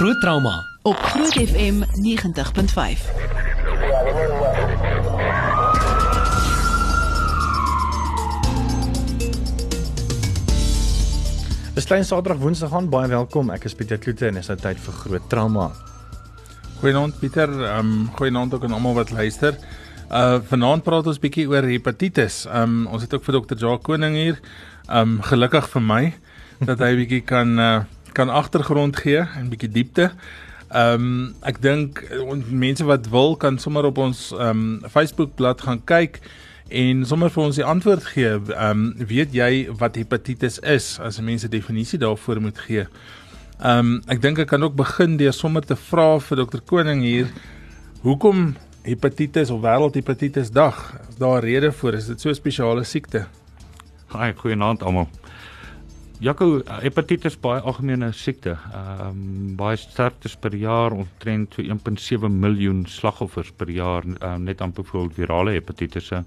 Groot trauma op Groot FM 90.5. Dis klein Saterdag Woensdag aan baie welkom. Ek is Pieter Kloete en is nou tyd vir groot trauma. Goeienaand Pieter, ehm um, goeienaand ook aan almal wat luister. Uh vanaand praat ons bietjie oor hepatitis. Ehm um, ons het ook vir dokter Jacques Koning hier. Ehm um, gelukkig vir my dat hy bietjie kan uh kan agtergrond gee en bietjie diepte. Ehm um, ek dink mense wat wil kan sommer op ons ehm um, Facebook bladsy gaan kyk en sommer vir ons die antwoord gee. Ehm um, weet jy wat hepatitis is as 'n mens 'n definisie daarvoor moet gee? Ehm um, ek dink ek kan ook begin deur sommer te vra vir dokter Koning hier hoekom hepatitis of wêreldhepatitis dag? Is daar 'n rede vir? Is dit so 'n spesiale siekte? Haai, goeienaand almal. Jaco, hepatitis baie algemene siekte. Ehm um, baie sterftes per jaar omtrent so 1.7 miljoen slagoffers per jaar um, net aan byvoorbeeld virale hepatitisse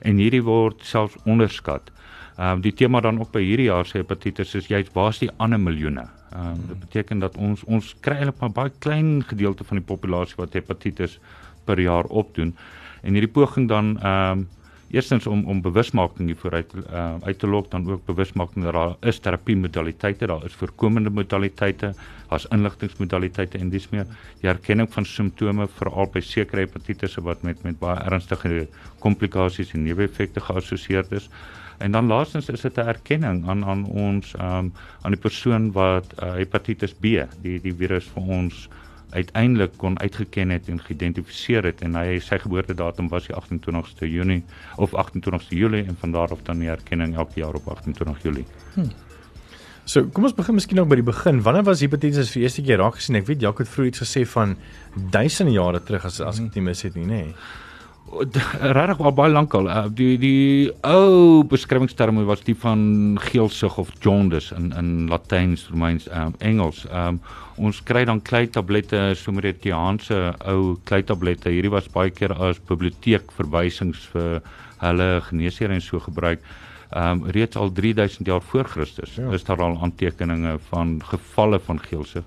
en hierdie word selfs onderskat. Ehm um, die tema dan ook by hierdie jaar se hepatitis is jy waar's die ander miljoene? Ehm um, dit beteken dat ons ons kry eintlik maar baie klein gedeelte van die populasie wat hepatitis per jaar opdoen. En hierdie poging dan ehm um, eerstens om om bewusmaking hier vooruit uh, uit te lok dan ook bewusmaking dat daar is terapie modaliteite, daar is voorkomende modaliteite, daar's inligtingmodaliteite en dis meer die erkenning van simptome veral by sekere hepatitisse wat met met baie ernstige komplikasies en neeweffekte geassosieer is. En dan laastens is dit 'n erkenning aan aan ons um, aan die persoon wat uh, hepatitis B, die die virus vir ons uiteindelik kon uitgeken het en geïdentifiseer het en hy sy geboortedatum was die 28ste Junie of 28ste Julie en van daar af dan die erkenning elke jaar op 28 Julie. Hmm. So, kom ons begin miskien ook by die begin. Wanneer was hepatitis vir eerste keer raak gesien? Ek weet Jacques het vroeër iets gesê van duisende jare terug as as ek nie mis het nie, nê. Nee regtig al baie lank al uh, die die ou beskrywingsterme was die van geelsug of jaundice in in Latyns, Romeins, um, Engels. Um, ons kry dan klei tablette, Sumeretiaanse ou klei tablette. Hierdie was baie keer as biblioteek verwysings vir hulle geneesheer en so gebruik. Um reeds al 3000 jaar voor Christus ja. is daar al aantekeninge van gevalle van geelsug.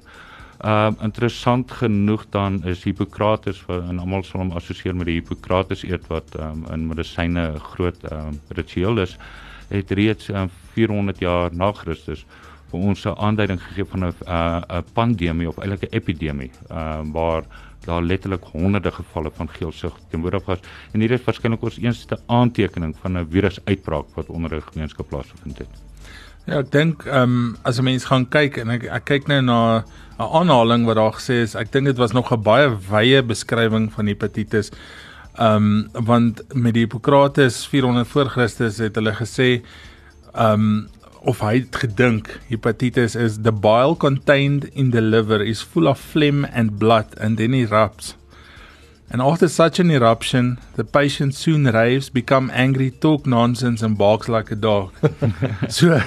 Ehm uh, interessant genoeg dan is Hippokrates en almal sal hom assosieer met die Hippokrates eet wat um, in medisyne 'n groot um, ritueel is het reeds um, 400 jaar na Christus vir ons 'n aanduiding gegee van 'n 'n pandemie of eintlik 'n epidemie ehm uh, waar daar letterlik honderde gevalle van geelsug teenwoordig was en hier is waarskynlik ons eerste aantekening van 'n virusuitbraak wat onder 'n gemeenskap plaasgevind het. Ja, ek dink ehm um, as 'n mens gaan kyk en ek ek kyk nou na 'n aanhaling wat daar gesê is, ek dink dit was nog 'n baie wye beskrywing van hepatitis. Ehm um, want met die Hippokrates 400 voor Christus het hulle gesê ehm um, of hy het gedink hepatitis is the bile contained in the liver is full of phlegm and blood and then erupts. And after such an eruption, the patient soon raves, become angry, talk nonsense and barks like a dog. so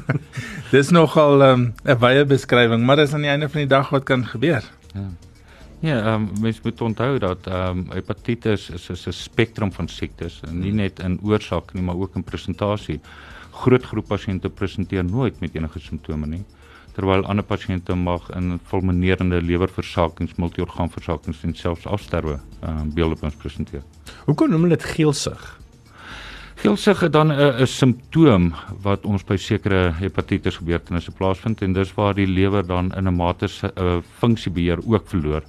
Dis nogal ehm, 'n um, wye beskrywing, maar dis aan die einde van die dag wat kan gebeur. Ja. Ja, ehm um, mens moet onthou dat ehm um, hepatitis is 'n spektrum van siektes, nie net in oorsaak nie, maar ook in presentasie. Groot groep pasiënte presenteer nooit met enige simptome nie terwyl ander pasiënte mag in fulminerende lewerversakings, multiorgaanversakings en selfs afsterwe ehm um, beelde presenteer. Hoekom noem hulle dit geelsug? Geelsug is dan 'n simptoom wat ons by sekere hepatitis gebeurtenisse plaasvind en dis waar die lewer dan in 'n mate 'n uh, funksiebeheer ook verloor.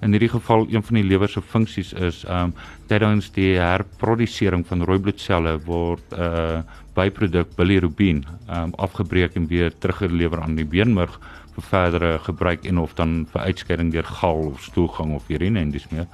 In hierdie geval een van die lewer se funksies is ehm um, tydens die herprodusering van rooi bloedselle word 'n uh, byproduk bilirubin um, afgebreek en weer teruggelewer aan die beenmerg vir verdere gebruik en of dan vir uitskeiding deur gal of stoelgang of urine en dis meer.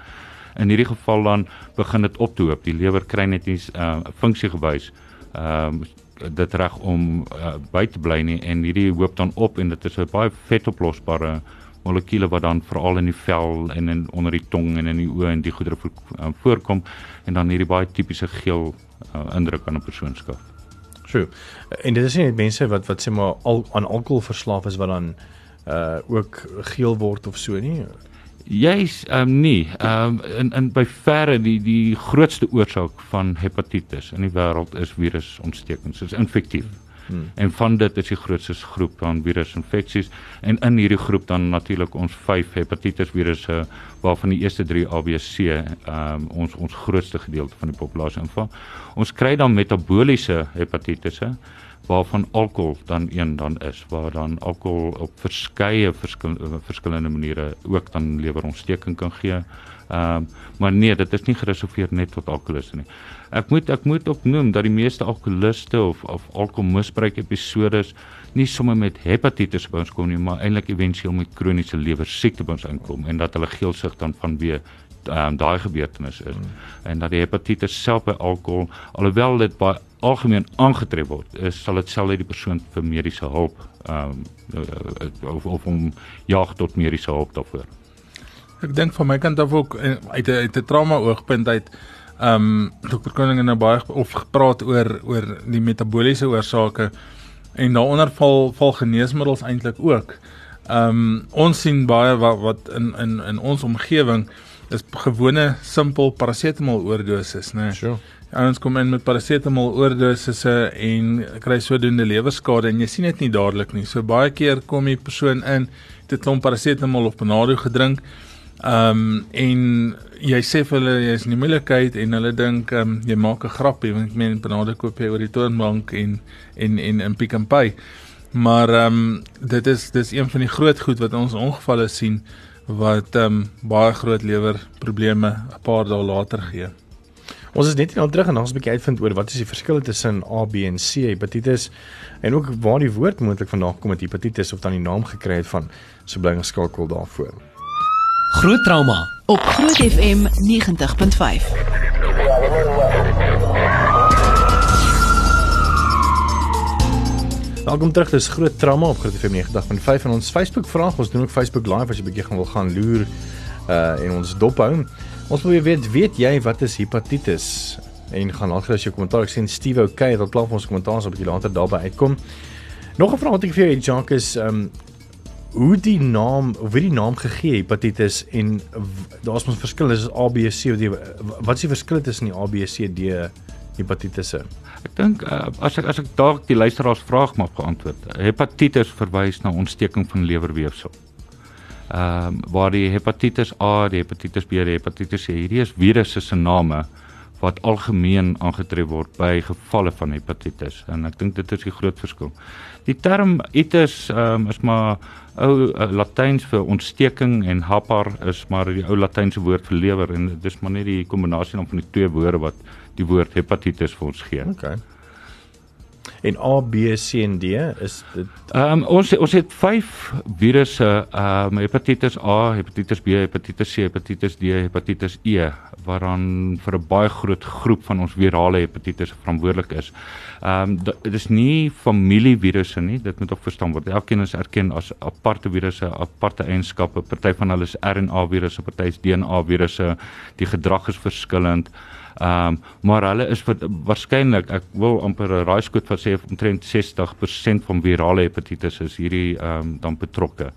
In hierdie geval dan begin dit op te hoop. Die lewer kry net nie 'n uh, funksie gewys. Ehm um, dit reg om uh, by te bly nie en hierdie hoop dan op en dit is 'n baie vetoplosbare molekuule wat dan veral in die vel en in onder die tong en in die oë en die goedere uh, voorkom en dan hierdie baie tipiese geel uh, indruk aan 'n persoon skaf. True. En dit is nie net mense wat wat sê maar al aan alkohol verslaaf is wat dan uh ook geel word of so nie. Jy's ehm um, nie. Ehm um, in in by verre die die grootste oorsaak van hepatitis in die wêreld is virusontstekings. Dit is infektief. Hmm. En van dit is die grootste groep van virusinfeksies. En in hierdie groep dan natuurlik ons 5 hepatitis virusse waarvan die eerste 3 ABC ehm um, ons ons grootste gedeelte van die populasie inval. Ons kry dan metaboliese hepatitisse waarvan alkohol dan een dan is waar dan alkohol op verskeie verskil, verskillende maniere ook dan lewerontsteking kan gee. Ehm um, maar nee, dit is nie gereserveer net tot alkoholiste nie. Ek moet ek moet ook noem dat die meeste alkoholiste of of alkoholmisbruik episodes nie sommer met hepatitis by ons kom nie, maar eintlik éventueel met kroniese lewersiekte by ons inkom en dat hulle geelsig dan vanweë um, daai gebeurtenis is mm. en dat die hepatitis self by alkohol alhoewel dit baie algemeen aangetref word is sal dit sal die persoon vir mediese hulp um, of of om jag tot mediese hulp daarvoor. Ek dink van my kant af ook eh, uit 'n uit 'n trauma oogpunt uit ehm um, dokter Koning het nou baie of gepraat oor oor die metabooliese oorsake en daaronder val val geneesmiddels eintlik ook. Ehm um, ons sien baie wat, wat in in in ons omgewing is gewone simpel parasetamol oordoses, né? Nee. Sure. Ouens kom in met parasetamol oordosisse en kry sodoende lewerskade en jy sien dit nie dadelik nie. So baie keer kom die persoon in, het 'n klomp parasetamol of Panado gedrink. Ehm um, en jy sê vir hulle jy is in moeilikheid en hulle dink ehm um, jy maak 'n grapie want ek meen Panado koop jy oor die toonbank en en en in Pick n Pay. Maar ehm um, dit is dis een van die groot goed wat ons ongevalle sien wat ehm um, baie groot lewerprobleme 'n paar dae later gee. Ons is net nou terug en ons 'n bietjie uitvind oor wat is die verskille tussen A, B en C hepatitis en ook waar die woord moontlik vandaan kom met hepatitis of dan die naam gekry het van so bly geskakel daarvoor. Groot trauma op Groot FM 90.5. Welkom terug. Dis groot trauma op Groot FM 90.5 en ons Facebook vraag. Ons doen ook Facebook live as jy bietjie gaan wil gaan loer uh en ons dop hou. Ons wil weet, weet jy wat is hepatitis? En gaan laat gerus jou kommentaar. Ek sien Steve OK het al klaar vir ons kommentaar so 'n bietjie later daarby uitkom. Nog 'n vraag wat ek vir jou het, Jacques, is um hoe die naam, hoe die naam gegee hepatitis en daar's mos verskille is A B C of D. Wat is die verskil tussen die A B C D hepatitisse? Ek dink uh, as ek as ek dalk die luisteraars vraag mag beantwoord. Hepatitis verwys na ontsteking van lewerweefsel. Ehm uh, waar die hepatitis A, die hepatitis B, die hepatitis C, hierdie is virusse se name wat algemeen aangetref word by gevalle van hepatitis en ek dink dit is die groot verskil. Die term itis um, is maar ou uh, Latyns vir ontsteking en hapar is maar die ou Latynse woord vir lewer en dit is maar net die kombinasie van die twee woorde wat die woord hepatitis vir ons gee. Okay. En A B C en D is dit Ehm um, ons ons het 5 virusse, ehm um, hepatitis A, hepatitis B, hepatitis C, hepatitis D, hepatitis E waaraan vir 'n baie groot groep van ons virale hepatitis verantwoordelik is. Ehm um, dit is nie familievirusse nie, dit moet ook verstaan word. Elkeen is erken as aparte virusse, aparte eienskappe. Party van hulle is RNA virusse, party is DNA virusse. Die gedrag is verskillend. Ehm um, maar hulle is waarskynlik ek wil amper 'n raaiskoot van sê omtrent 60% van virale hepatitis is hierdie ehm um, dan betrokke.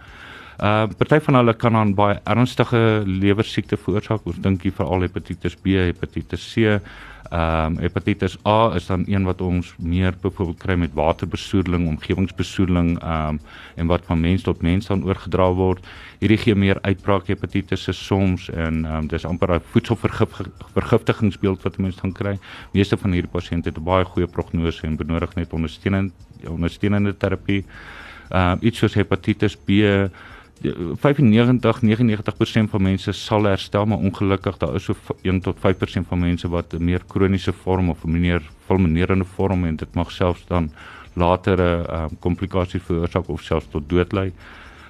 Uh, party van hulle kan aan baie ernstige lewersiekte veroorsaak. Ons dink hier veral hepatitis B, hepatitis C. Ehm um, hepatitis A is dan een wat ons meer byvoorbeeld kry met waterbesoedeling, omgewingsbesoedeling ehm um, en wat van mens tot mens dan oorgedra word. Hierdie gee meer uitbraak hepatitis soms en ehm um, dis amper 'n voedselvergiftigingsbeeld wat mense dan kry. Meeste van hierdie pasiënte het 'n baie goeie prognose en benodig net ondersteunende ondersteunende terapie. Ehm um, iets soos hepatitis B 95 99% van mense sal herstel maar ongelukkig daar is so 1 tot 5% van mense wat 'n meer kroniese vorm of 'n meer fulminerende vorm en dit mag selfs dan latere um, komplikasies veroorsaak of selfs tot dood lei.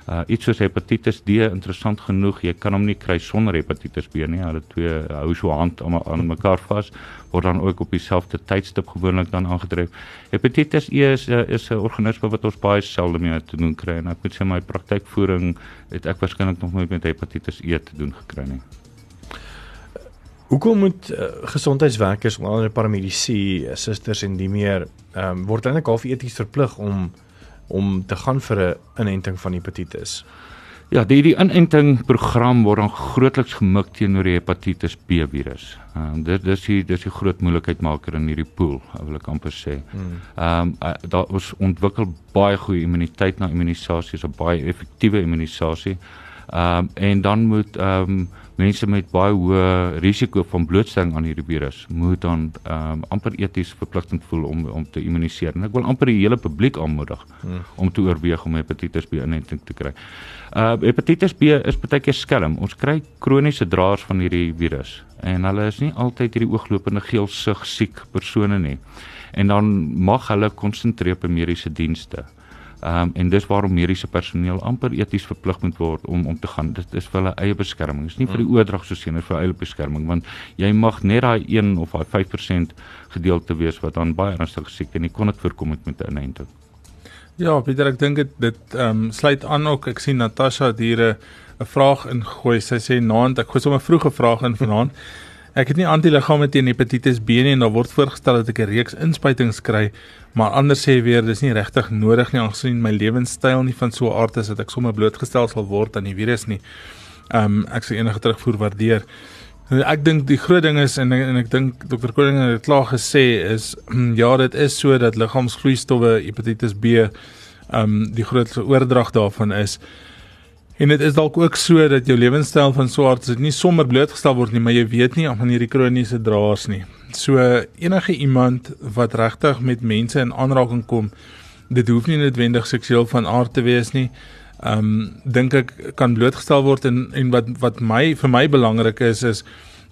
Uh iets soos hepatitis D interessant genoeg, jy kan hom nie kry sonder hepatitis B nie. Hulle twee hou so hand aan, aan mekaar vas word dan ook op dieselfde tydstip gewoonlik dan aangetref. Hepatitis E is uh, is 'n organisme wat ons baie selde mee te doen kry en ek moet sê my praktykvoering het ek waarskynlik nog nooit met hepatitis E te doen gekry nie. Hoekom moet uh, gesondheidswerkers, onder andere paramedisy, susters en die meer, ehm um, word eintlik half eties verplig om om te gaan vir 'n inenting van hepatitis. Ja, die die inenting program word dan grootliks gemik teenoor die hepatitis B virus. Ehm um, dit dis die dis die groot moeilikheidmaker in hierdie pool, wil ek amper sê. Ehm um, uh, daar was ontwikkel baie goeie immuniteit na immunisasie, so baie effektiewe immunisasie. Ehm um, en dan moet ehm um, mense met baie hoë risiko van blootstelling aan hierdie virus moet dan um, amper eties verpligtend voel om om te immuniseer. En ek wil amper die hele publiek aanmoedig hmm. om te oorweeg om hepatitis B inenting te kry. Uh hepatitis B is baie keer skelm. Ons kry kroniese draers van hierdie virus en hulle is nie altyd hierdie ooglopende geelsig siek persone nie. En dan mag hulle konsentreer op mediese dienste. Ehm um, en dis waarom mediese personeel amper eties verplig moet word om om te gaan. Dit is vir hulle eie beskerming. Dis nie vir die mm. oordrag soos sien vir eie beskerming want jy mag net daai 1 of daai 5% gedeelte wees wat dan baie ernstig siek en jy kon dit voorkom met 'n inenting. Ja, Pieter, ek dink dit ehm um, sluit aan ook. Ek sien Natasha het hier 'n vraag ingooi. Sy sê naand, ek gooi sommer vroeg 'n vraag in vanaand. Ek het nie antiliggame teen hepatitis B nie en daar word voorgestel dat ek 'n reeks inspuitings kry, maar anders sê weer dis nie regtig nodig nie aangesien my lewenstyl nie van so 'n aard is dat ek sommer blootgestel sal word aan die virus nie. Ehm um, ek sal enige terugvoer waardeer. Ek dink die groot ding is en en ek dink dokter Koning het klaar gesê is ja, dit is so dat liggaamsvloeistowwe hepatitis B ehm um, die grootste oordrag daarvan is. En dit is dalk ook so dat jou lewenstyl van swart dit nie sommer blootgestel word nie, maar jy weet nie van hierdie kroniese draers nie. So enige iemand wat regtig met mense in aanraking kom, dit hoef nie noodwendig seksueel van aard te wees nie. Ehm um, dink ek kan blootgestel word en en wat wat my vir my belangrik is is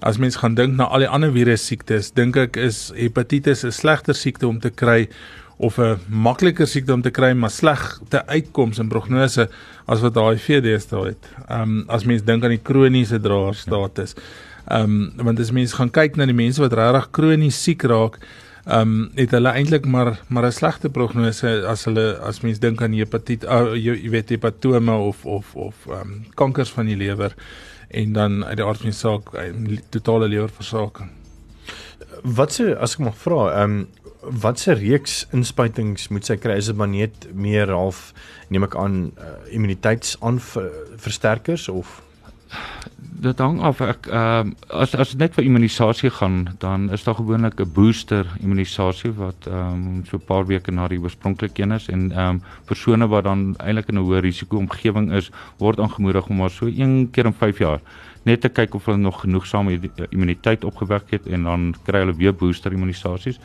as mens gaan dink na al die ander virus siektes, dink ek is hepatitis 'n slegter siekte om te kry of 'n makliker siekte om te kry maar slegte uitkomste en prognose as wat HIV deesdae het. Ehm um, as mens dink aan die kroniese draerstatus. Ehm um, want as mens gaan kyk na die mense wat regtig kronies siek raak, ehm um, het hulle eintlik maar maar 'n slegte prognose as hulle as mens dink aan hepatiet uh, jy, weet hepatome of of of ehm um, kankers van die lewer en dan uit die aard van die saak um, totale lewerversaking. Wat se as ek mag vra, ehm um, watse reeks inspuitings moet sy kry? Is dit maar net meer half neem ek aan uh, immuniteitsversterkers of? Dit hang af. Ek ehm uh, as as dit net vir immunisasie gaan dan is daar gewoonlik 'n booster immunisasie wat ehm um, so 'n paar weke na die oorspronklike een is. En ehm um, persone wat dan eintlik in 'n hoë risiko omgewing is word aangemoedig om maar so een keer in 5 jaar net te kyk of hulle nog genoegsame immuniteit opgewek het en dan kry hulle weer booster immunisasies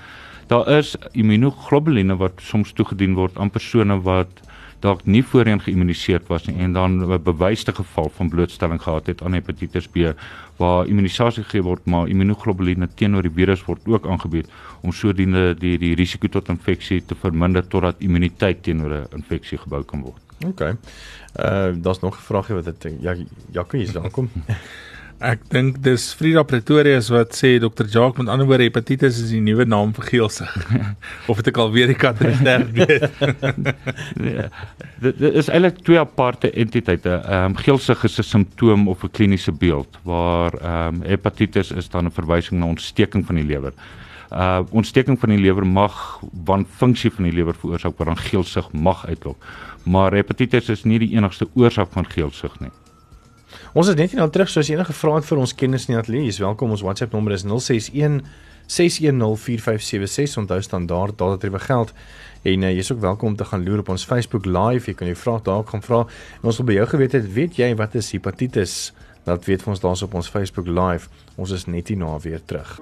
daar is immunoglobuline wat soms toegedien word aan persone wat dalk nie voorheen geïmmuniseer was nie en dan 'n bewyste geval van blootstelling gehad het aan hepatitis B waar immunisasie gegee word maar immunoglobuline teenoor die virus word ook aangebied om sodoende die die risiko tot infeksie te verminder totdat immuniteit teenoor 'n infeksie gebou kan word. OK. Uh daar's nog 'n vraagie wat dit ja Jacques is daar kom. Ek dink dis Frida Pretorius wat sê Dr. Jacques met ander woorde hepatitis is die nuwe naam vir geelsig. of het ek al weer die kat in die ster weet. nee, dit is eintlik twee aparte entiteite. Ehm um, geelsig is 'n simptoom of 'n kliniese beeld waar ehm um, hepatitis is dan 'n verwysing na ontsteking van die lewer. Uh ontsteking van die lewer mag wanfunksie van die lewer veroorsaak wat dan geelsig mag uitlok. Maar hepatitis is nie die enigste oorsaak van geelsig nie. Ons is net nie nou terug soos enige vrae vir ons kennis nie atleet. Jy's welkom. Ons WhatsApp nommer is 061 6104576. Onthou standaard data treffe geld. En uh, jy's ook welkom om te gaan loer op ons Facebook live. Jy kan jou vrae daar ook gaan vra. En ons wil by jou geweet het, weet jy wat is hepatitis? Laat weet ons daar op ons Facebook live. Ons is net hier na weer terug.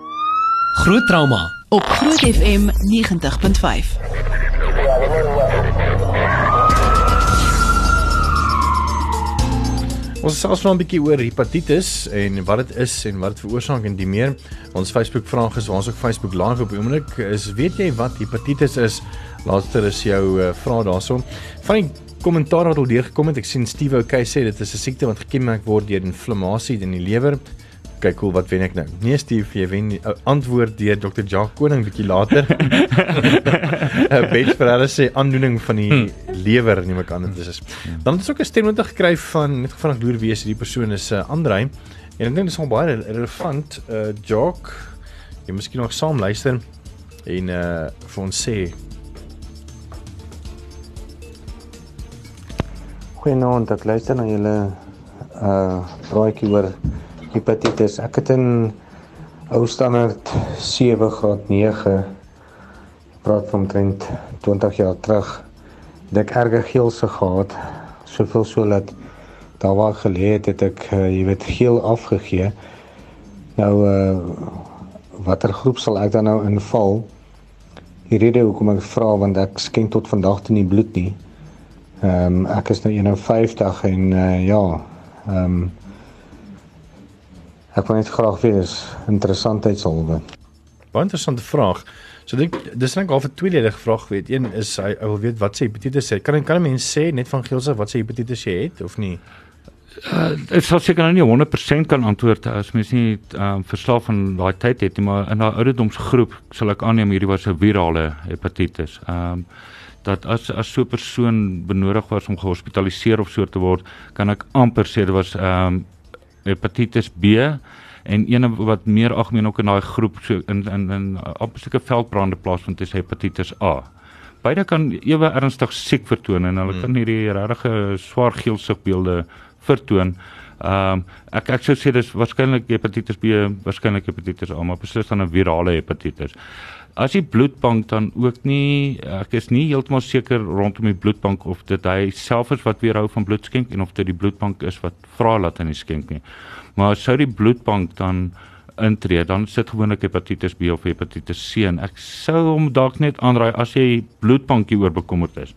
Groot trauma op Groot FM 90.5. Ons selfs vra 'n bietjie oor hepatitis en wat dit is en wat dit veroorsaak en die meer. Ons Facebook vraag is waar ons ook Facebook live op die oomblik is. Weet jy wat hepatitis is? Laaster is jou uh, vraag daarson. Van die kommentaar wat al deurgekom het, ek sien Steve OK sê dit is 'n siekte wat gekenmerk word deur inflammasie in die lewer kyk cool wat wen ek nou. Nee Steve, jy wen uh, antwoord deur Dr. Jacques Koning bietjie later. 'n Beetje vir hulle sê aandoening van die hmm. lewer neem ek aan dit is. Hmm. Dan het ons ook 'n stemnota gekry van net gevra deur wie is die persoon is uh, Andrei. En ek dink dit is al baie relevant uh Jacques. Jy miskien nog saam luister en uh vir ons sê Goeienaand, ek luister na julle uh praatjie oor hepatitis. Ek het in ou standaard 7 graad 9 praat van omtrent 20 jaar terug. Ek erge geelse gehad, soveel so dat daar waar gelê het, het ek uh, jy weet geel afgegee. Nou uh watter groep sal ek dan nou inval? Die rede hoekom ek vra want ek skenk tot vandag toe nie bloed nie. Ehm um, ek is nou 51 en uh, ja, ehm um, ek wil net graag weet is interessantheidshalwe. Baie interessante vraag. So dink dis net al 'n tweeledige vraag weet. Een is hy, hy wil weet wat sy hepatitis het. Kan kan 'n mens sê net van geelse wat sy hepatitis jy het of nie? Uh, ek sal seker nou nie 100% kan antwoord as mens nie um, verslaaf van daai tyd het nie, maar in daai ouderdomsgroep sal ek aanneem hierdie was 'n virale hepatitis. Ehm um, dat as as so 'n persoon benodig was om gehospitaliseer of so te word, kan ek amper sê dit was ehm um, hepatitis B en een wat meer algemeen ook in daai groep so in in in amper seker veldbrande plaasvind is hepatitis A. Beide kan ewe ernstig siek vertoon en hulle hmm. kan hierdie regte swaar geelsigbeelde vertoon. Ehm um, ek ek sou sê dis waarskynlik hepatitis B, waarskynlik hepatitis A, maar beslis dan 'n virale hepatitis. As die bloedbank dan ook nie ek is nie heeltemal seker rondom die bloedbank of dit hy self is wat weerhou van bloed skenk en of dit die bloedbank is wat vra laat hy skenk nie. Maar sou die bloedbank dan intree, dan sit gewoonlik hepatitis B of hepatitis C en ek sou hom dalk net aanraai as jy bloedbankie oorbekommerd is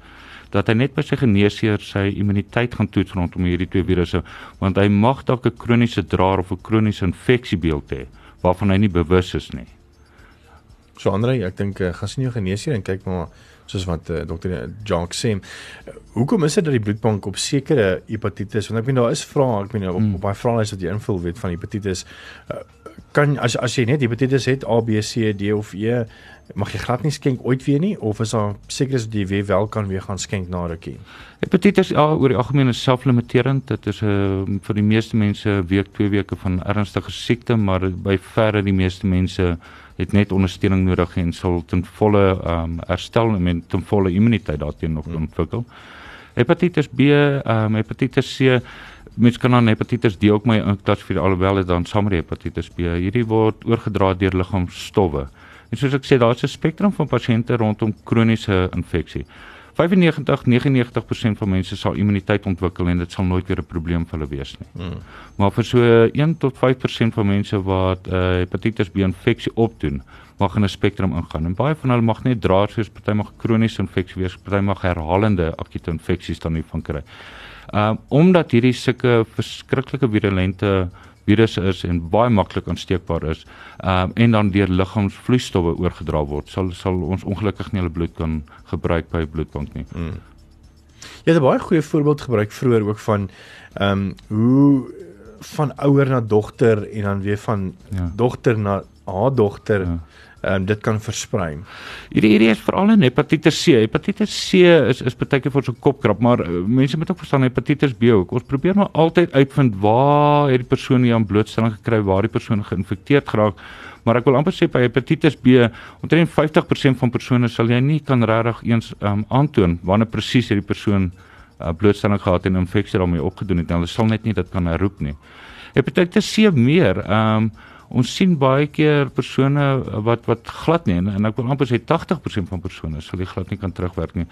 dat hy net by sy geneesheer sy immuniteit gaan toets rondom hierdie twee virusse want hy mag dalk 'n kroniese draer of 'n kroniese infeksiebeeld hê waarvan hy nie bewus is nie. So Andre, ek dink uh, gaan sien jou geneesheer en kyk maar soos wat uh, dokter Jock sê. Uh, hoekom is dit dat die bloedbank op sekere hepatitis want ek meen daar is vrae, ek meen op, hmm. op baie vrae is wat jy invul weet van hepatitis uh, kan as as jy net hepatitis het A B C D of E mag jy glad nie skenk ooit weer nie of is daar seker is dat jy weer wel kan weer gaan skenk na rukkie. Hepatitis A oor die algemeen is selflimiterend. Dit is 'n uh, eh, vir die meeste mense week 2 weke van ernstige siekte, maar by verre die meeste mense het net ondersteuning nodig en sal ten volle ehm um, herstel en met ten volle immuniteit daarteen nog hmm. ontwikkel. Hepatitis B, ehm um, hepatitis C mens kan dan hepatitis D ook my klassifiseer alhoewel dit dan saam met hepatitis B. Hierdie word oorgedra deur liggaamsstowwe. En soos ek sê, daar's 'n spektrum van pasiënte rondom kroniese infeksie. 95-99% van mense sal immuniteit ontwikkel en dit sal nooit weer 'n probleem vir hulle wees nie. Hmm. Maar vir so 1 tot 5% van mense wat uh, hepatitis B infeksie opdoen, mag in 'n spektrum ingaan. En baie van hulle mag net dra soos party mag kroniese infeksie wees, party mag herhalende akute infeksies dan hiervan kry. Um omdat hierdie sulke verskriklike virulente virusse is en baie maklik aansteekbaar is, um en dan deur liggaamsvloeistowwe oorgedra word, sal sal ons ongelukkig nie hulle bloed kan gebruik by bloedbank nie. Mm. Jy het 'n baie goeie voorbeeld gebruik vroeër ook van um hoe van ouer na dogter en dan weer van ja. dogter na haar dogter ja ehm um, dit kan versprei. Hierdie hierdie is veral in hepatitis C. Hepatitis C is is baie keer vir so 'n kopkrap, maar uh, mense moet ook verstaan hepatitis B ook. Ons probeer maar altyd uitvind waar het die persoon hier aan blootstelling gekry, waar die persoon geïnfekteerd geraak. Maar ek wil amper sê by hepatitis B, omtrent 50% van persone sal jy nie kan regtig eens um, aantoon wanneer presies hierdie persoon uh, blootstelling gehad en infeksie daarmee opgedoen het. Hulle sal net nie dit kan herroep nie. Hepatitis C meer, ehm um, ons sien baie keer persone wat wat glad nie en, en ek wil amper sê 80% van persone sal die glad nie kan terugwerk nie.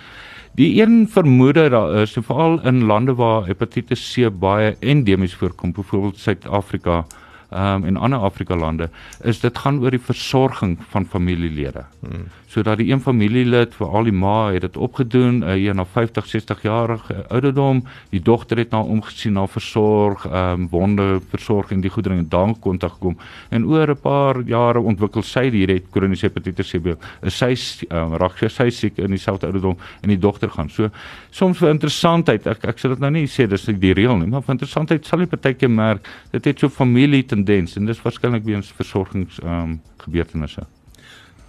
Die een vermoede daar is veral in lande waar hepatitis C baie endemies voorkom, byvoorbeeld Suid-Afrika, ehm um, en ander Afrika lande is dit gaan oor die versorging van familielede. Hmm. Sodat die een familielid vir al die ma het dit opgedoen, uh, een na 50, 60 jarige ouderdom, die dogter het na nou omgesien na versorg, ehm um, wonde versorg en die goedering en dan kontak gekom. En oor 'n paar jare ontwikkel sy hierdie kroniese hepatitis C. Is sy um, raak sy, sy siek in dieselfde ouderdom en die dogter gaan. So soms vir interessantheid, ek ek sê dit nou nie sê dis die reël nie, maar vir interessantheid sal jy partykeer merk dit het so familie tendens en dis waarskynlik weens versorgings ehm um, gebeurtenisse.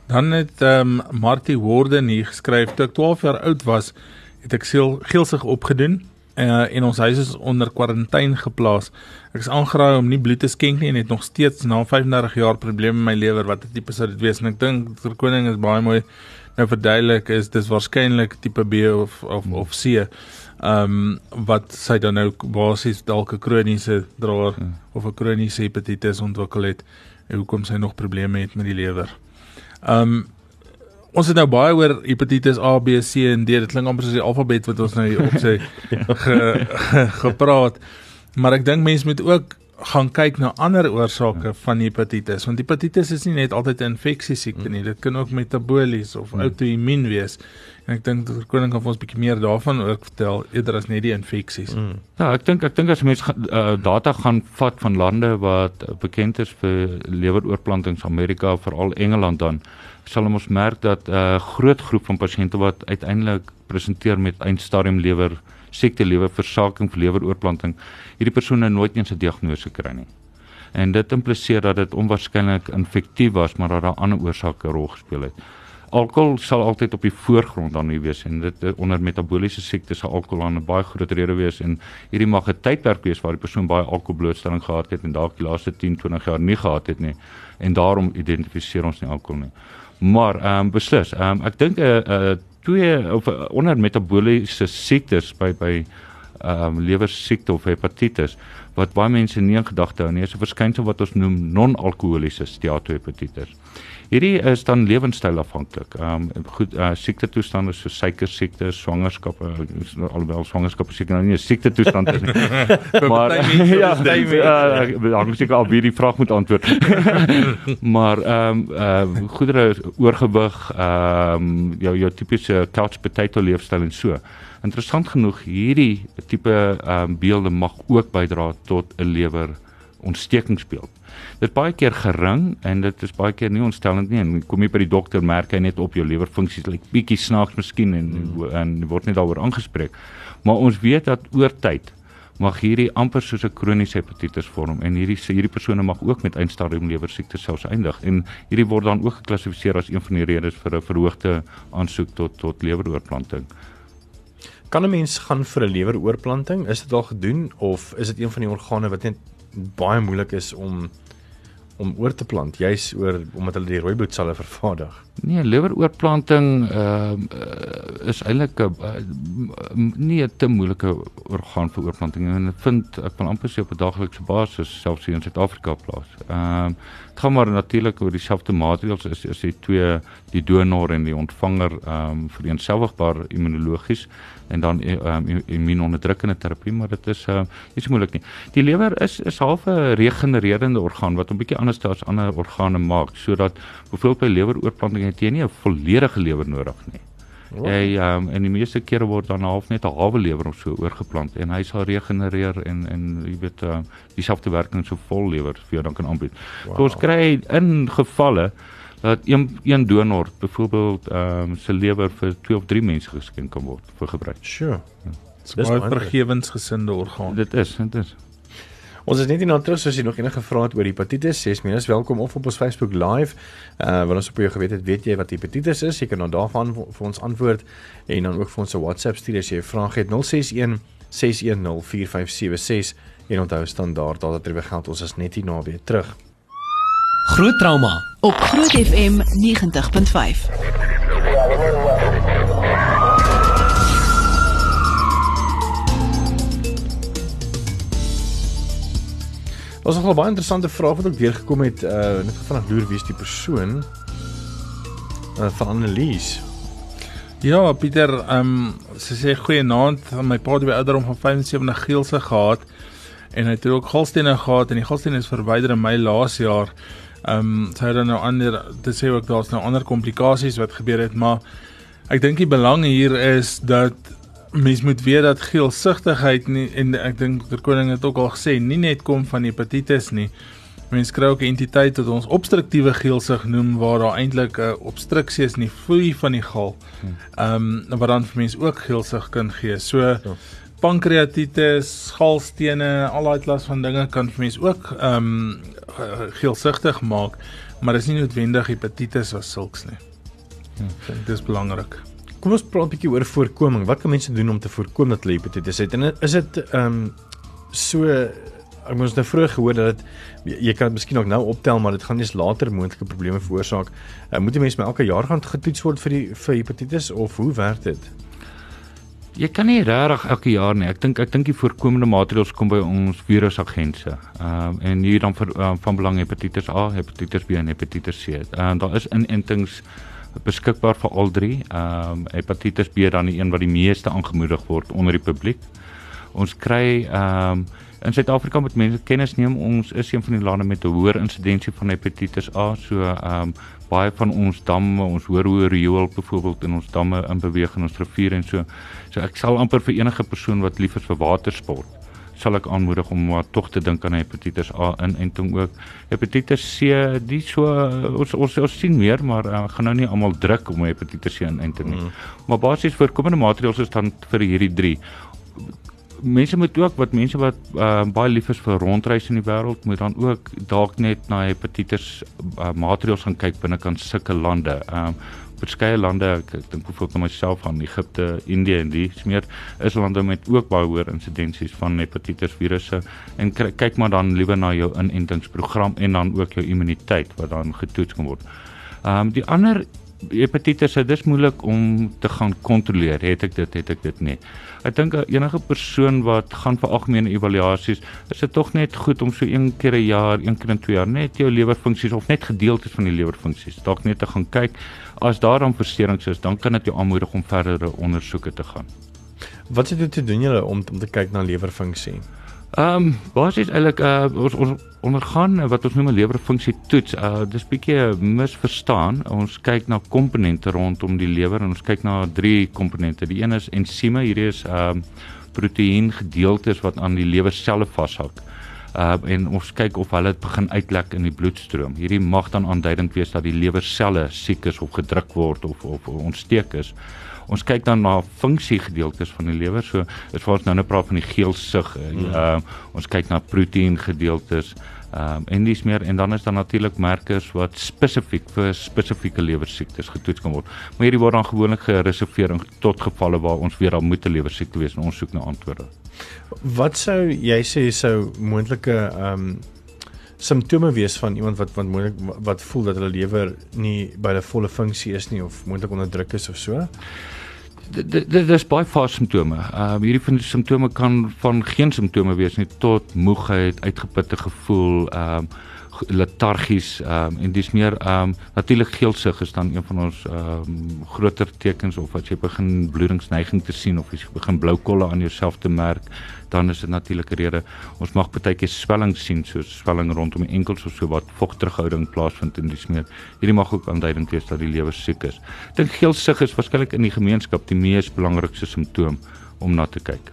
Dan het ehm um, Martie Warden hier geskryf toe ek 12 jaar oud was, het ek seel geelsig opgedoen uh, en ons huis is onder kwarantyne geplaas. Ek is aangeraai om nie bloed te skenk nie en het nog steeds na 35 jaar probleme met my lewer. Wat het tipe sou dit wees? En ek dink die koning is baie mooi nou verduidelik is dis waarskynlik tipe B of of of C. Ehm um, wat sy dan nou basies dalk 'n kroniese draer Ja. of 'n kroniese hepatitis ontwikkel het en hoekom sy nog probleme het met die lewer. Ehm um, ons het nou baie oor hepatitis A, B, C en D. Dit klink amper soos die alfabet wat ons nou hier op sy ge, ge, gepraat. Maar ek dink mense moet ook gaan kyk na ander oorsake van hepatitis want hepatitis is nie net altyd 'n infeksie siekte nie dit kan ook metabolies of outoimmuun wees en ek dink Dr. Koning kan vir ons bietjie meer daarvan ook vertel eerder as net die infeksies mm. Ja, ek dink ek dink as mense uh, data gaan vat van lande wat uh, bekend is vir leweroorplantings, Amerika, veral Engeland dan, sal ons merk dat 'n uh, groot groep van pasiënte wat uiteindelik presenteer met eindstadium lewer siekte lewerversaking vir leweroorplanting, hierdie persone nooit eens 'n diagnose kry nie. En dit impliseer dat dit onwaarskynlik infektief was, maar dat daar ander oorsake 'n rol gespeel het. Alkohol sal altyd op die voorgrond dan hier wees en dit onder metabooliese siektes sal alkohol aan 'n baie groot rede wees en hierdie mag 'n tydperk wees waar die persoon baie alkoholblootstelling gehad het en dalk die laaste 10, 20 jaar nie gehad het nie en daarom identifiseer ons nie alkohol nie. Maar ehm um, beslis, ehm um, ek dink 'n uh, 'n uh, twee of uh, onder metabooliese siektes by by ehm um, lewersiekte of hepatitis wat baie mense nie in gedagte hou nie, is 'n verskynsel wat ons noem non-alkoholiese steatohepatitis. Hierdie is dan lewenstyl afhanklik. Ehm um, goed uh, siekte toestande so suikersiekte, swangerskappe, uh, alhoewel swangerskappe seker nou nie 'n siekte toestand is nie. maar ja, dit. uh, dan moet ek al weer die vraag moet antwoord. maar ehm um, uh, goedere oorgewig, ehm um, jou jou tipiese couch potato leefstyl en so. Interessant genoeg hierdie tipe ehm um, beelde mag ook bydra tot 'n lewer ontstekingsbeeld. Dit baie keer gering en dit is baie keer nie ontstellend nie en kom jy by die dokter merk hy net op jou lewerfunksies lyk like, bietjie snaaks miskien en mm. en word net daaroor aangespreek. Maar ons weet dat oor tyd mag hierdie amper soos 'n kroniese hepatitis vorm en hierdie hierdie persone mag ook met eindstadium lewersiekte selfs eindig en hierdie word dan ook geklassifiseer as een van die redes vir 'n verhoogde aansoek tot tot leweroorplanting. Kan 'n mens gaan vir 'n leweroorplanting? Is dit al gedoen of is dit een van die organe wat net baie moeilik is om om oor te plant, juis oor omdat hulle die rooi bloedselle vervaardig? Nee, leweroorplanting ehm uh, is eintlik 'n uh, nie te moeilike orgaan vir oorplanting en ek vind ek wil amper sê op 'n daaglikse basis selfs hier in Suid-Afrika plaas. Ehm um, dit gaan maar natuurlik oor dieselfde maatreëls is is die twee die donor en die ontvanger ehm um, vereenselwigbaar immunologies en dan ehm um, immuunonderdrukkende terapie, maar dit is ehm uh, nie so moeilik nie. Die lewer is is half 'n regenererende orgaan wat 'n bietjie anders as ander organe maak sodat byvoorbeeld by leweroorplanting het jy nie 'n volledige lewer nodig nie. Jy um, en die meeste kere word dan half net 'n halwe lewer of so oorgeplant en hy sal regenereer en en jy weet uh, dieselfde werking so vol lewer vir jou dan kan aanbied. Wow. So ons kry in gevalle dat een een donor byvoorbeeld ehm um, se lewer vir 2 of 3 mense geskenk kan word vir gebruik. Sure. Dis Dis baie vergewensgesinde orgaan. Dit is, dit is. Ons is net hierna terug as jy nog enige vrae het oor hepatitis, sê minus welkom of op ons Facebook live. Uh wanneer ons op jou geweet het, weet jy wat hepatitis is, jy kan dan daarvan vir ons antwoord en dan ook vir ons 'n WhatsApp stuur as jy 'n vraag het 061 610 4576 en onthou standaard dat dit weer geld ons is net hierna weer terug. Groot trauma op Groot FM 90.5. Ons het nog 'n baie interessante vraag wat ook deurgekom het uh net vanaand loer wie is die persoon uh, van Annelies. Ja, Pieter, ehm um, sy sê goeienaand, my pa het by ouderdom van 75 geelse gehad en hy het ook galstene gehad en die galstene is verwyder in my laas jaar. Ehm um, sy het dan nou ander dit sê ook daar's nou ander komplikasies wat gebeur het, maar ek dink die belang hier is dat mens moet weet dat geelsigtigheid nie en ek dink Dr Koning het ook al gesê nie net kom van hepatitis nie. Mens kry ook 'n entiteit wat ons obstruktiewe geelsig noem waar daar eintlik 'n obstruksie is in die vloei van die gal. Ehm um, wat dan vir mense ook geelsig kan gee. So pankreatitis, galstene, al daai klas van dinge kan vir mense ook ehm um, geelsigtig maak, maar dit is nie noodwendig hepatitis as sulks nie. Dink dis belangrik. Kom ons praat 'n bietjie oor voorkoming. Wat kan mense doen om te voorkom dat hulle hepatitis het? En is dit ehm um, so ek moes nou vroeër gehoor dat dit jy kan miskien ook nou optel, maar dit gaan eens later moontlike probleme veroorsaak. Uh, moet 'n mens maar elke jaar gaan getoets word vir die vir hepatitis of hoe werk dit? Jy kan nie regtig elke jaar nie. Ek dink ek dink die voorkomende maatreëls kom by ons virusagentse. Ehm um, en hier dan vir um, van belang hepatitis A, hepatitis B en hepatitis C. Ehm um, daar is inentings beskikbaar vir al drie. Ehm um, hepatitis B dan die een wat die meeste aangemoedig word onder die publiek. Ons kry ehm um, in Suid-Afrika met mense kennis neem ons is een van die lande met 'n hoër insidensie van hepatitis A. So ehm um, baie van ons damme, ons hoor hoe riool byvoorbeeld in ons damme in beweeg in ons riviere en so. So ek sal amper vir enige persoon wat lief is vir watersport sal ek aanmoedig om maar tog te dink aan hepatitis A in en toe ook hepatitis C die so ons ons, ons sien meer maar uh, gaan nou nie almal druk om hepatitis C in en te nie. Mm. Maar basies voorkomende maatreëls is dan vir hierdie 3 mense moet ook wat mense wat uh, baie lief is vir rondreis in die wêreld moet dan ook dalk net na hepatitis uh, maatreëls gaan kyk binnekant sulke lande. Ehm um, verskeie lande, ek, ek dink bijvoorbeeld aan myself van Egipte, Indië en die smeer is lande met ook baie hoër insidensies van hepatitis virusse en kyk maar dan liewer na jou inentingsprogram en dan ook jou immuniteit wat dan getoets kan word. Ehm um, die ander hepatitis is dis moeilik om te gaan kontroleer. Het ek dit, het ek dit nie. Ek dink enige persoon wat gaan vir algemene evaluasies, is dit tog net goed om so een keer 'n jaar, een keer in 2 jaar net jou lewerfunksies of net gedeeltes van die lewerfunksies dalk net te gaan kyk. As daar dan versteurings is, dan kan dit jou aanmoedig om verdere ondersoeke te gaan. Wat sit jy te doen julle om om te kyk na lewerfunksie? Ehm um, basies eintlik uh ons ons ondergaan wat ons noem 'n lewerfunksie toets. Uh dis bietjie misverstaan. Ons kyk na komponente rondom die lewer en ons kyk na drie komponente. Die een is ensieme. Hierdie is ehm um, proteïen gedeeltes wat aan die lewerselle vashou. Uh en ons kyk of hulle begin uitlek in die bloedstroom. Hierdie mag dan aanduidend wees dat die lewerselle siek is of gedruk word of of ontsteek is. Ons kyk dan na funksiegedeeltes van die lewer. So is vir ons nou net praat van die geelsug. Ehm mm. uh, ons kyk na proteïengedeeltes. Ehm um, en dis meer en dan is daar natuurlik markers wat spesifiek vir spesifieke lewersiektes getoets kan word. Maar hierdie word dan gewoonlik gereserveer tot gevalle waar ons weer al moet 'n lewersiekte wees en ons soek na antwoorde. Wat sou jy sê sou moontlike ehm um simptome wees van iemand wat wat moontlik wat voel dat hulle lewer nie by 'n volle funksie is nie of moontlik onder druk is of so? Dit is baie vaste simptome. Ehm uh, hierdie van die simptome kan van geen simptome wees nie tot moegheid, uitgeputte gevoel, ehm um, letargies ehm um, en dis meer ehm um, natuurlik geelsig is dan een van ons ehm um, groter tekens of as jy begin bloedingsneiging te sien of jy begin blou kolle aan jouself te merk dan is dit natuurlik 'n rede. Ons mag baie keer swelling sien soos swelling rondom die enkels of so wat vogterhouding plaasvind in die smeer hierdie mag ook aanduidend wees dat die lewer siek is. Dink geelsig is waarskynlik in die gemeenskap die mees belangrikste simptoom om na te kyk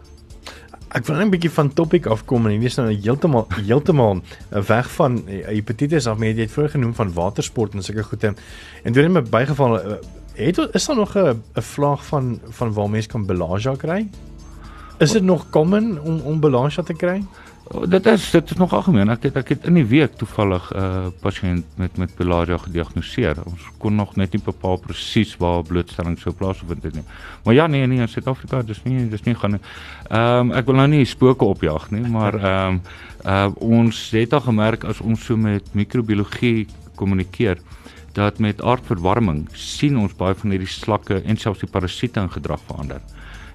Ek wil net 'n bietjie van topic afkom en hier is nou heeltemal heeltemal weg van eh, hepatitis af, maar jy het vroeër genoem van watersport en sulke goede. En toe net my bygeval eh, het is daar nog 'n 'n vlaag van van waar mense kan belasia kry? Is dit nog common om om belasia te kry? Dit is dit is nog algemeen. Ek het ek het in die week toevallig 'n uh, pasiënt met met malaria gediagnoseer. Ons kon nog net nie bepaal presies waar blootstelling sou plaasvind nie. Maar ja, nee nee, in Suid-Afrika dis nie dis nie gaan Ehm um, ek wil nou nie spooke opjag nie, maar ehm um, uh, ons het al gemerk as ons so met microbiologie kommunikeer dat met aardverwarming sien ons baie van hierdie slakke en selfs die parasiete in gedrag verander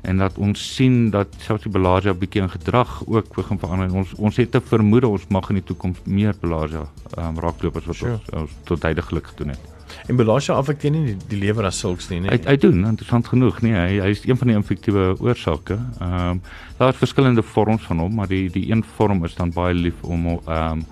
en dat ons sien dat selfs die belasia bietjie in gedrag ook begin verander. Ons ons het te vermoed ons mag in die toekoms meer belasia um, raaklopers wat sure. ons, ons tot tydelik gedoen het. En belasia affekteer nie die, die lewer as sulks nie, nee. Hy hy doen interessant genoeg, nee, hy hy is een van die infektiewe oorsake. Ehm um, daar is verskillende vorms van hom, maar die die een vorm is dan baie lief om ehm um,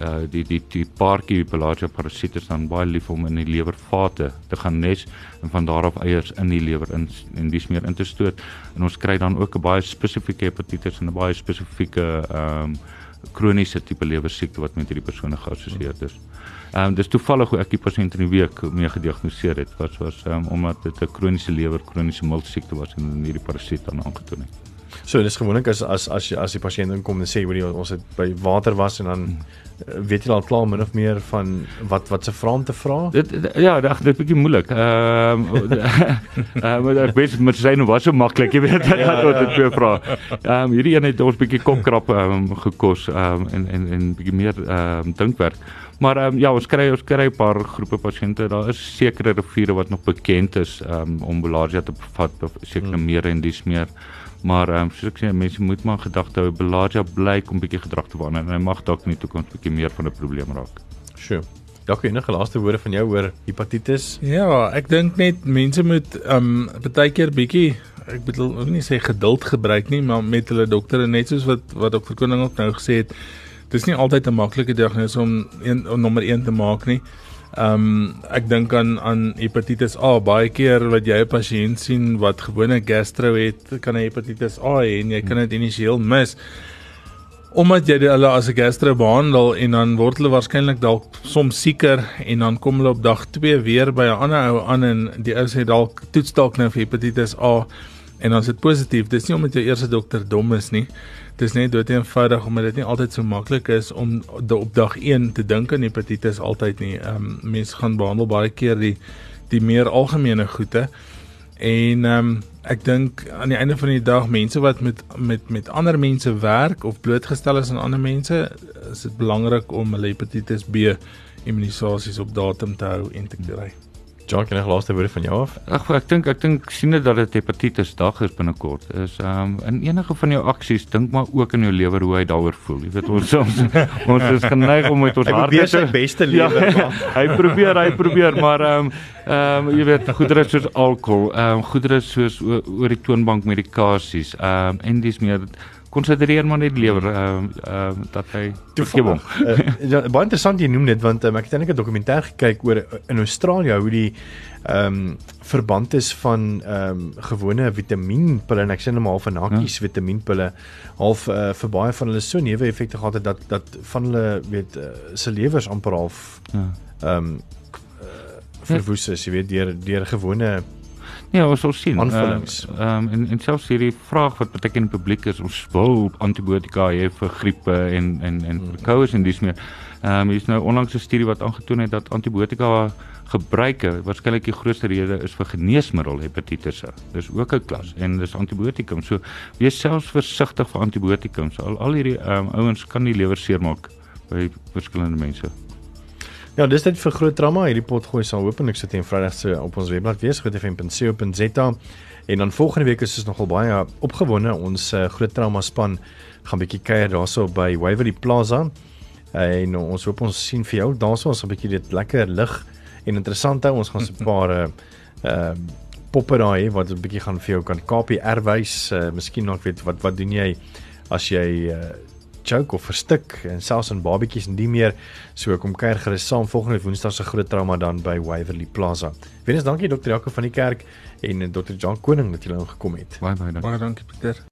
uh die die die paartjie Pelagia parasiete dan baie lief om in die lewervate te gaan nes en van daar af eiers in die lewer in en dis meer in te stoot en ons kry dan ook 'n baie spesifieke hepatitis en 'n baie spesifieke ehm um, kroniese tipe lewersiekte wat met hierdie persone geassosieer is. Ehm um, dis toevallig hoe ek die pasiënt in die week mee gediagnoseer het was was um, omdat dit 'n kroniese lewer kroniese miltsiekte was en hierdie parasiet dan aangetoon het. So dis gewoonlik as as as jy as die pasiënt inkom en sê hoorie ons het by water was en dan Hmm. uh, weet jy al klaar min of meer van wat wat se vrae om te vra. Dit dit- ja, ag dit is bietjie moeilik. Ehm ehm maar ek weet met sy nou was so maklik, jy weet dat ja, wat dit weer vra. Ehm hierdie een het ons bietjie kopkrap ehm gekos ehm en en en bietjie meer ehm dinkwerk. Maar ehm ja, ons kry ons kry 'n paar groepe pasiënte. Daar is sekere riviere wat nog bekend is ehm om Belagia te bevat, of sekere Hmm. mere en dis meer. Maar ehm soos ek sê, mense moet maar gedagte hou Belagia blyk om bietjie gedrag te verander en hy mag dalk in die toekoms bietjie meer van 'n probleem raak. Sjoe. Dalk enige laaste woorde van jou oor hepatitis? Ja, ek dink net mense moet um baie keer bietjie ek bedoel ook nie sê geduld gebruik nie, maar met hulle dokter en net soos wat wat dokter Koning ook nou gesê het, dis nie altyd 'n maklike diagnose om een om nommer 1 te maak nie. Um ek dink aan aan hepatitis A. Baie keer wat jy 'n pasiënt sien wat gewone gastro het, kan hy hepatitis A hê en jy kan dit initieel mis. Omdat jy hulle as 'n gastro behandel en dan word hulle waarskynlik dalk soms sieker en dan kom hulle op dag 2 weer by 'n ander ou aan en die ou sê dalk toets dalk nou vir hepatitis A en is dit positief. Dis nie omdat jou eerste dokter dom is nie. Dis net dood eenvoudig omdat dit nie altyd so maklik is om op dag 1 te dink aan hepatitis altyd nie. Ehm um, mense gaan behandel baie keer die die meer algemene goede. En ehm um, ek dink aan die einde van die dag mense wat met met met ander mense werk of blootgestel is aan ander mense, is dit belangrik om hulle hepatitis B immunisasies op datum te hou en te kry. John, enige laaste woorde van jou af? Ag ek dink ek dink sien dit dat dit hepatitis dag is binnekort. Is ehm um, in enige van jou aksies dink maar ook in jou lewer hoe hy daaroor voel. Jy weet ons ons, ons is geneig om met ons harte probeer sy te- beste Ja, lewer, maar- hy probeer, hy probeer, maar ehm um, ehm um, jy weet goedere soos alkohol, ehm um, goedere soos oor die toonbank medikasies, ehm um, en dis meer konsidereer maar net lewer ehm um, ehm um, dat hy hom. uh, ja, baie interessant jy noem dit want um, ek het eintlik 'n dokumentêr gekyk oor uh, in Australië hoe die ehm um, verband is van ehm um, gewone vitamienpille en ek sê nou maar half van hakkies ja. vitamienpille half uh, vir baie van hulle so neeweffekte gehad het dat dat van hulle weet uh, se lewers amper half Ja. ehm um, uh, verwoes is, jy weet deur deur gewone Ja, ons sal sien. Aanvullings. Ehm um, en en selfs hierdie vraag wat baie keer in die publiek is, ons wil antibiotika hê vir griepe en en en koues en dis meer. Ehm um, hier is nou onlangs 'n studie wat aangetoon het dat antibiotika gebruike waarskynlik die grootste rede is vir geneesmiddel hepatitis. Dis ook 'n klas en dis antibiotikum. So wees selfs versigtig vir antibiotikums. Al al hierdie ehm um, ouens kan die lewer seermaak by verskillende mense. Ja, dis dit vir groot drama. Hierdie pot gooi sal hopelik sit teen Vrydag se op ons webblad wees grootfm.co.za en dan volgende week is ons nogal baie opgewonde. Ons uh, groot drama span gaan bietjie kuier daarso by Waverley Plaza. En ons hoop ons sien vir jou. Daarso ons 'n bietjie dit lekker lig en interessant hou. Ons gaan so 'n paar uh uh poppe daai wat 'n bietjie gaan vir jou kan KPR wys. Uh miskien nog weet wat wat doen jy as jy uh choke of verstik en selfs in babetjies en die meer. So kom kuier gerus saam volgende Woensdag se groot trauma dan by Waverley Plaza. Weens dankie dokter Jaco van die kerk en Dr John Koning dat julle ingekom het. Baie baie dankie. Baie dankie Pieter.